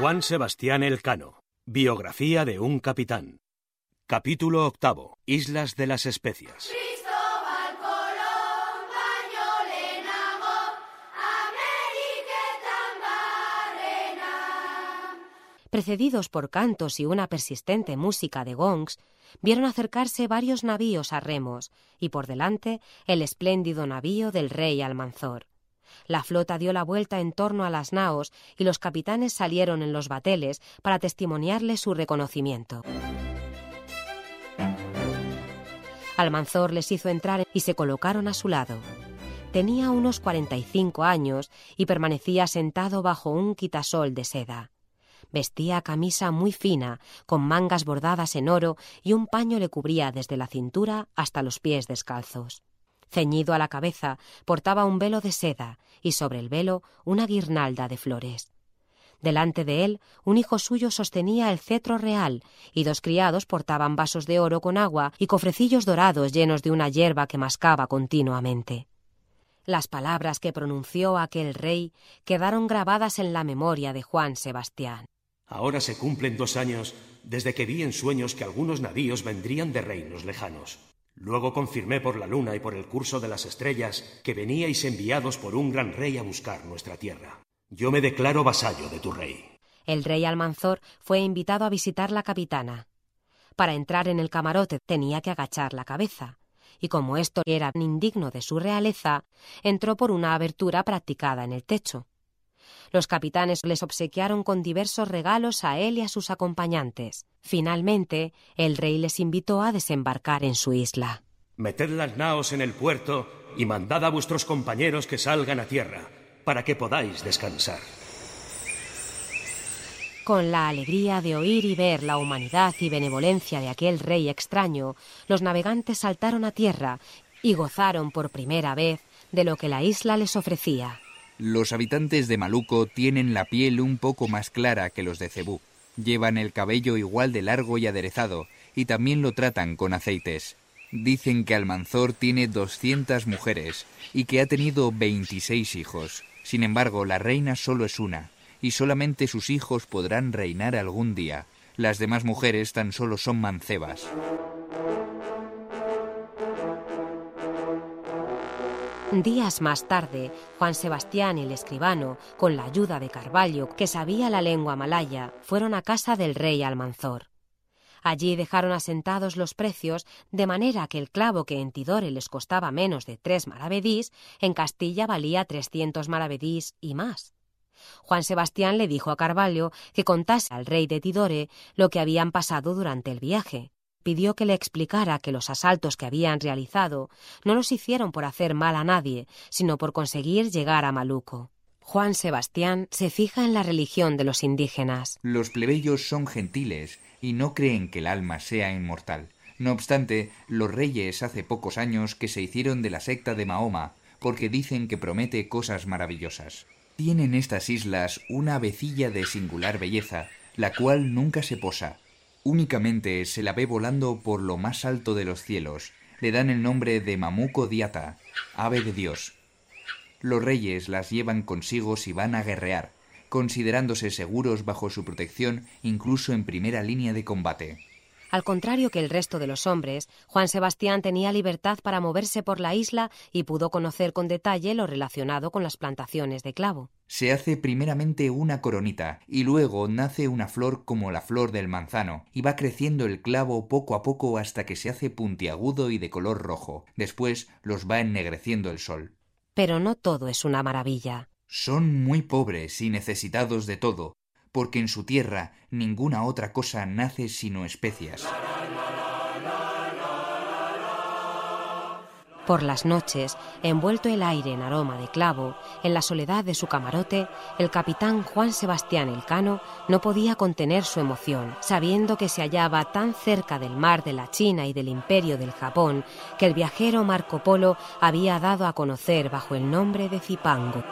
Juan Sebastián Elcano. Biografía de un capitán. Capítulo octavo. Islas de las Especias. Precedidos por cantos y una persistente música de gongs, vieron acercarse varios navíos a remos y por delante el espléndido navío del rey Almanzor. La flota dio la vuelta en torno a las naos y los capitanes salieron en los bateles para testimoniarle su reconocimiento. Almanzor les hizo entrar y se colocaron a su lado. Tenía unos 45 años y permanecía sentado bajo un quitasol de seda. Vestía camisa muy fina, con mangas bordadas en oro y un paño le cubría desde la cintura hasta los pies descalzos. Ceñido a la cabeza, portaba un velo de seda y sobre el velo una guirnalda de flores. Delante de él, un hijo suyo sostenía el cetro real y dos criados portaban vasos de oro con agua y cofrecillos dorados llenos de una hierba que mascaba continuamente. Las palabras que pronunció aquel rey quedaron grabadas en la memoria de Juan Sebastián. Ahora se cumplen dos años desde que vi en sueños que algunos navíos vendrían de reinos lejanos. Luego confirmé por la luna y por el curso de las estrellas que veníais enviados por un gran rey a buscar nuestra tierra. Yo me declaro vasallo de tu rey. El rey Almanzor fue invitado a visitar la capitana. Para entrar en el camarote tenía que agachar la cabeza, y como esto era indigno de su realeza, entró por una abertura practicada en el techo. Los capitanes les obsequiaron con diversos regalos a él y a sus acompañantes. Finalmente, el rey les invitó a desembarcar en su isla. Meted las naos en el puerto y mandad a vuestros compañeros que salgan a tierra, para que podáis descansar. Con la alegría de oír y ver la humanidad y benevolencia de aquel rey extraño, los navegantes saltaron a tierra y gozaron por primera vez de lo que la isla les ofrecía. Los habitantes de Maluco tienen la piel un poco más clara que los de Cebú. Llevan el cabello igual de largo y aderezado, y también lo tratan con aceites. Dicen que Almanzor tiene 200 mujeres y que ha tenido 26 hijos. Sin embargo, la reina solo es una, y solamente sus hijos podrán reinar algún día. Las demás mujeres tan solo son mancebas. Días más tarde, Juan Sebastián y el escribano, con la ayuda de Carvalho, que sabía la lengua malaya, fueron a casa del rey Almanzor. Allí dejaron asentados los precios, de manera que el clavo que en Tidore les costaba menos de tres maravedís, en Castilla valía trescientos maravedís y más. Juan Sebastián le dijo a Carvalho que contase al rey de Tidore lo que habían pasado durante el viaje pidió que le explicara que los asaltos que habían realizado no los hicieron por hacer mal a nadie, sino por conseguir llegar a Maluco. Juan Sebastián se fija en la religión de los indígenas. Los plebeyos son gentiles y no creen que el alma sea inmortal. No obstante, los reyes hace pocos años que se hicieron de la secta de Mahoma, porque dicen que promete cosas maravillosas. Tienen estas islas una avecilla de singular belleza, la cual nunca se posa, Únicamente se la ve volando por lo más alto de los cielos. Le dan el nombre de Mamuco Diata, ave de Dios. Los reyes las llevan consigo si van a guerrear, considerándose seguros bajo su protección incluso en primera línea de combate. Al contrario que el resto de los hombres, Juan Sebastián tenía libertad para moverse por la isla y pudo conocer con detalle lo relacionado con las plantaciones de clavo. Se hace primeramente una coronita y luego nace una flor como la flor del manzano y va creciendo el clavo poco a poco hasta que se hace puntiagudo y de color rojo. Después los va ennegreciendo el sol. Pero no todo es una maravilla. Son muy pobres y necesitados de todo, porque en su tierra ninguna otra cosa nace sino especias. Por las noches, envuelto el aire en aroma de clavo, en la soledad de su camarote, el capitán Juan Sebastián Elcano no podía contener su emoción, sabiendo que se hallaba tan cerca del mar de la China y del imperio del Japón que el viajero Marco Polo había dado a conocer bajo el nombre de Zipango.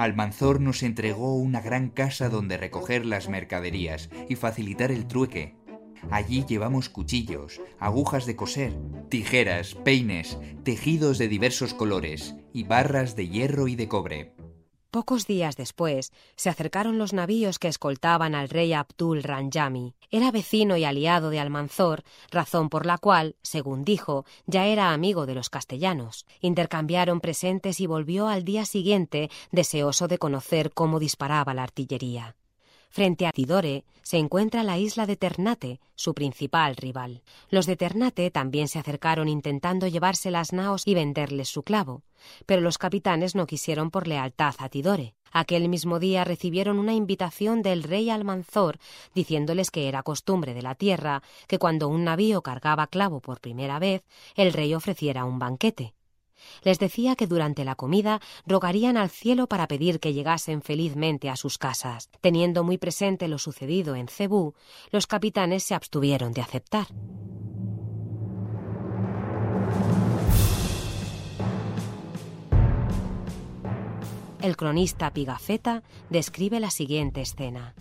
Almanzor nos entregó una gran casa donde recoger las mercaderías y facilitar el trueque. Allí llevamos cuchillos, agujas de coser, tijeras, peines, tejidos de diversos colores y barras de hierro y de cobre. Pocos días después, se acercaron los navíos que escoltaban al rey Abdul Ranjami. Era vecino y aliado de Almanzor, razón por la cual, según dijo, ya era amigo de los castellanos. Intercambiaron presentes y volvió al día siguiente, deseoso de conocer cómo disparaba la artillería. Frente a Tidore se encuentra la isla de Ternate, su principal rival. Los de Ternate también se acercaron intentando llevarse las naos y venderles su clavo, pero los capitanes no quisieron por lealtad a Tidore. Aquel mismo día recibieron una invitación del rey Almanzor diciéndoles que era costumbre de la tierra que cuando un navío cargaba clavo por primera vez, el rey ofreciera un banquete. Les decía que durante la comida rogarían al cielo para pedir que llegasen felizmente a sus casas. Teniendo muy presente lo sucedido en Cebú, los capitanes se abstuvieron de aceptar. El cronista Pigafetta describe la siguiente escena.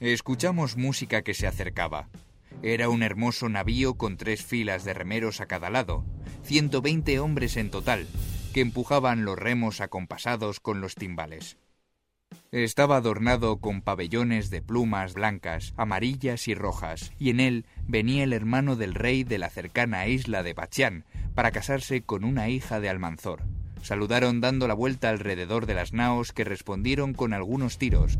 Escuchamos música que se acercaba. Era un hermoso navío con tres filas de remeros a cada lado, 120 hombres en total, que empujaban los remos acompasados con los timbales. Estaba adornado con pabellones de plumas blancas, amarillas y rojas, y en él venía el hermano del rey de la cercana isla de Bachián para casarse con una hija de Almanzor. Saludaron dando la vuelta alrededor de las naos que respondieron con algunos tiros,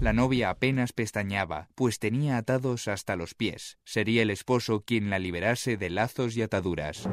la novia apenas pestañaba, pues tenía atados hasta los pies. Sería el esposo quien la liberase de lazos y ataduras.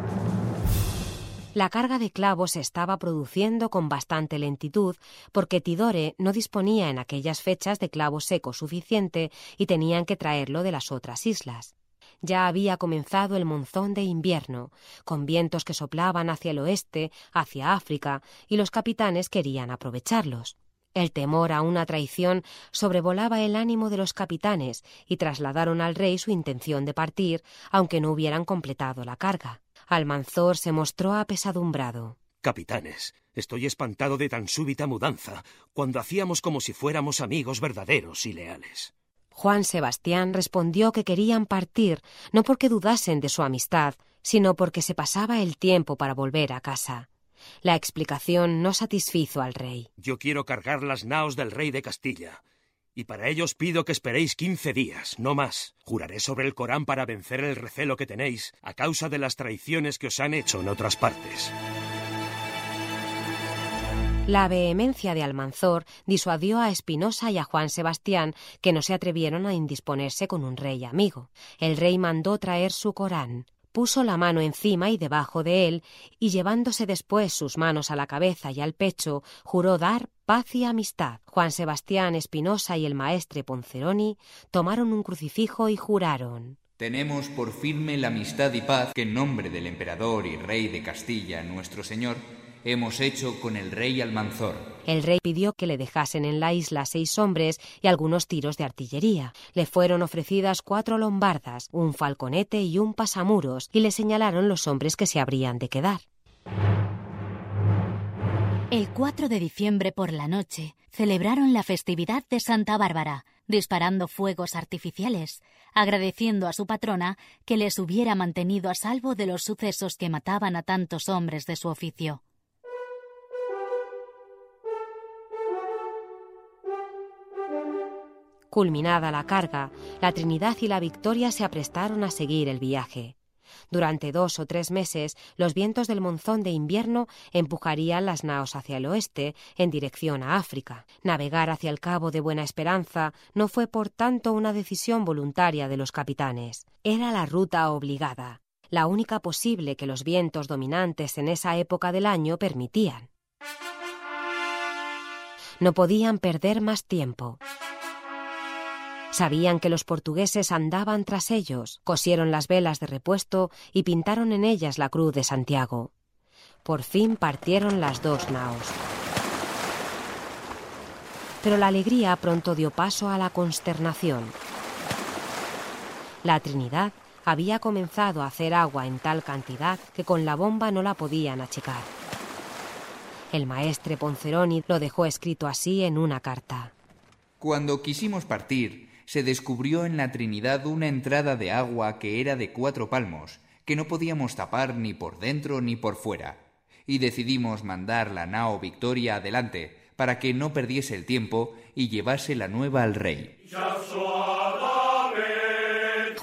La carga de clavos se estaba produciendo con bastante lentitud porque Tidore no disponía en aquellas fechas de clavo seco suficiente y tenían que traerlo de las otras islas. Ya había comenzado el monzón de invierno, con vientos que soplaban hacia el oeste, hacia África, y los capitanes querían aprovecharlos. El temor a una traición sobrevolaba el ánimo de los capitanes y trasladaron al rey su intención de partir, aunque no hubieran completado la carga. Almanzor se mostró apesadumbrado. Capitanes, estoy espantado de tan súbita mudanza, cuando hacíamos como si fuéramos amigos verdaderos y leales. Juan Sebastián respondió que querían partir, no porque dudasen de su amistad, sino porque se pasaba el tiempo para volver a casa. La explicación no satisfizo al rey. Yo quiero cargar las naos del rey de Castilla. Y para ello os pido que esperéis quince días, no más. Juraré sobre el Corán para vencer el recelo que tenéis a causa de las traiciones que os han hecho en otras partes. La vehemencia de Almanzor disuadió a Espinosa y a Juan Sebastián, que no se atrevieron a indisponerse con un rey amigo. El rey mandó traer su Corán puso la mano encima y debajo de él, y llevándose después sus manos a la cabeza y al pecho, juró dar paz y amistad. Juan Sebastián Espinosa y el maestre Ponceroni tomaron un crucifijo y juraron. Tenemos por firme la amistad y paz que en nombre del emperador y rey de Castilla, nuestro Señor, hemos hecho con el rey Almanzor. El rey pidió que le dejasen en la isla seis hombres y algunos tiros de artillería. Le fueron ofrecidas cuatro lombardas, un falconete y un pasamuros, y le señalaron los hombres que se habrían de quedar. El 4 de diciembre por la noche celebraron la festividad de Santa Bárbara, disparando fuegos artificiales, agradeciendo a su patrona que les hubiera mantenido a salvo de los sucesos que mataban a tantos hombres de su oficio. Culminada la carga, la Trinidad y la Victoria se aprestaron a seguir el viaje. Durante dos o tres meses, los vientos del monzón de invierno empujarían las naos hacia el oeste, en dirección a África. Navegar hacia el Cabo de Buena Esperanza no fue, por tanto, una decisión voluntaria de los capitanes. Era la ruta obligada, la única posible que los vientos dominantes en esa época del año permitían. No podían perder más tiempo. Sabían que los portugueses andaban tras ellos, cosieron las velas de repuesto y pintaron en ellas la cruz de Santiago. Por fin partieron las dos naos. Pero la alegría pronto dio paso a la consternación. La Trinidad había comenzado a hacer agua en tal cantidad que con la bomba no la podían achicar. El maestre Ponceroni lo dejó escrito así en una carta. Cuando quisimos partir, se descubrió en la Trinidad una entrada de agua que era de cuatro palmos, que no podíamos tapar ni por dentro ni por fuera, y decidimos mandar la nao Victoria adelante para que no perdiese el tiempo y llevase la nueva al rey.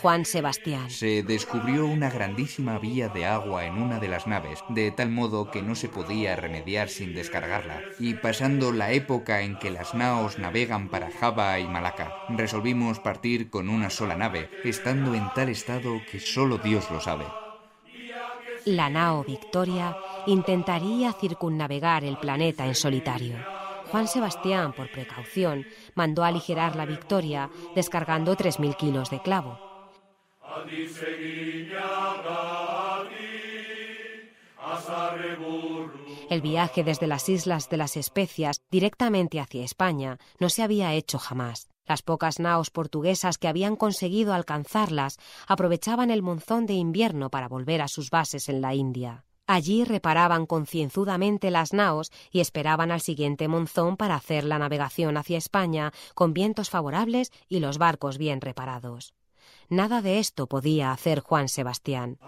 Juan Sebastián. Se descubrió una grandísima vía de agua en una de las naves, de tal modo que no se podía remediar sin descargarla. Y pasando la época en que las naos navegan para Java y Malaca, resolvimos partir con una sola nave, estando en tal estado que solo Dios lo sabe. La nao Victoria intentaría circunnavegar el planeta en solitario. Juan Sebastián, por precaución, mandó aligerar la Victoria descargando 3.000 kilos de clavo. El viaje desde las Islas de las Especias directamente hacia España no se había hecho jamás. Las pocas naos portuguesas que habían conseguido alcanzarlas aprovechaban el monzón de invierno para volver a sus bases en la India. Allí reparaban concienzudamente las naos y esperaban al siguiente monzón para hacer la navegación hacia España con vientos favorables y los barcos bien reparados. Nada de esto podía hacer Juan Sebastián.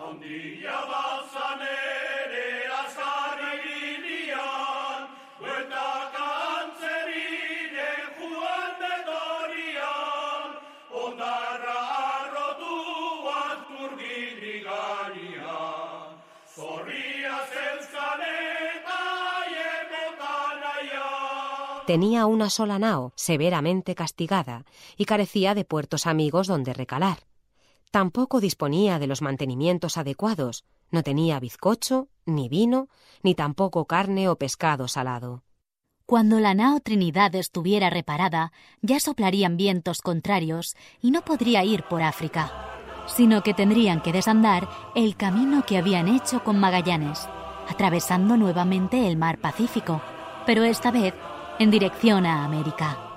Tenía una sola nao, severamente castigada, y carecía de puertos amigos donde recalar. Tampoco disponía de los mantenimientos adecuados, no tenía bizcocho, ni vino, ni tampoco carne o pescado salado. Cuando la nao Trinidad estuviera reparada, ya soplarían vientos contrarios y no podría ir por África, sino que tendrían que desandar el camino que habían hecho con Magallanes, atravesando nuevamente el mar Pacífico, pero esta vez en dirección a América.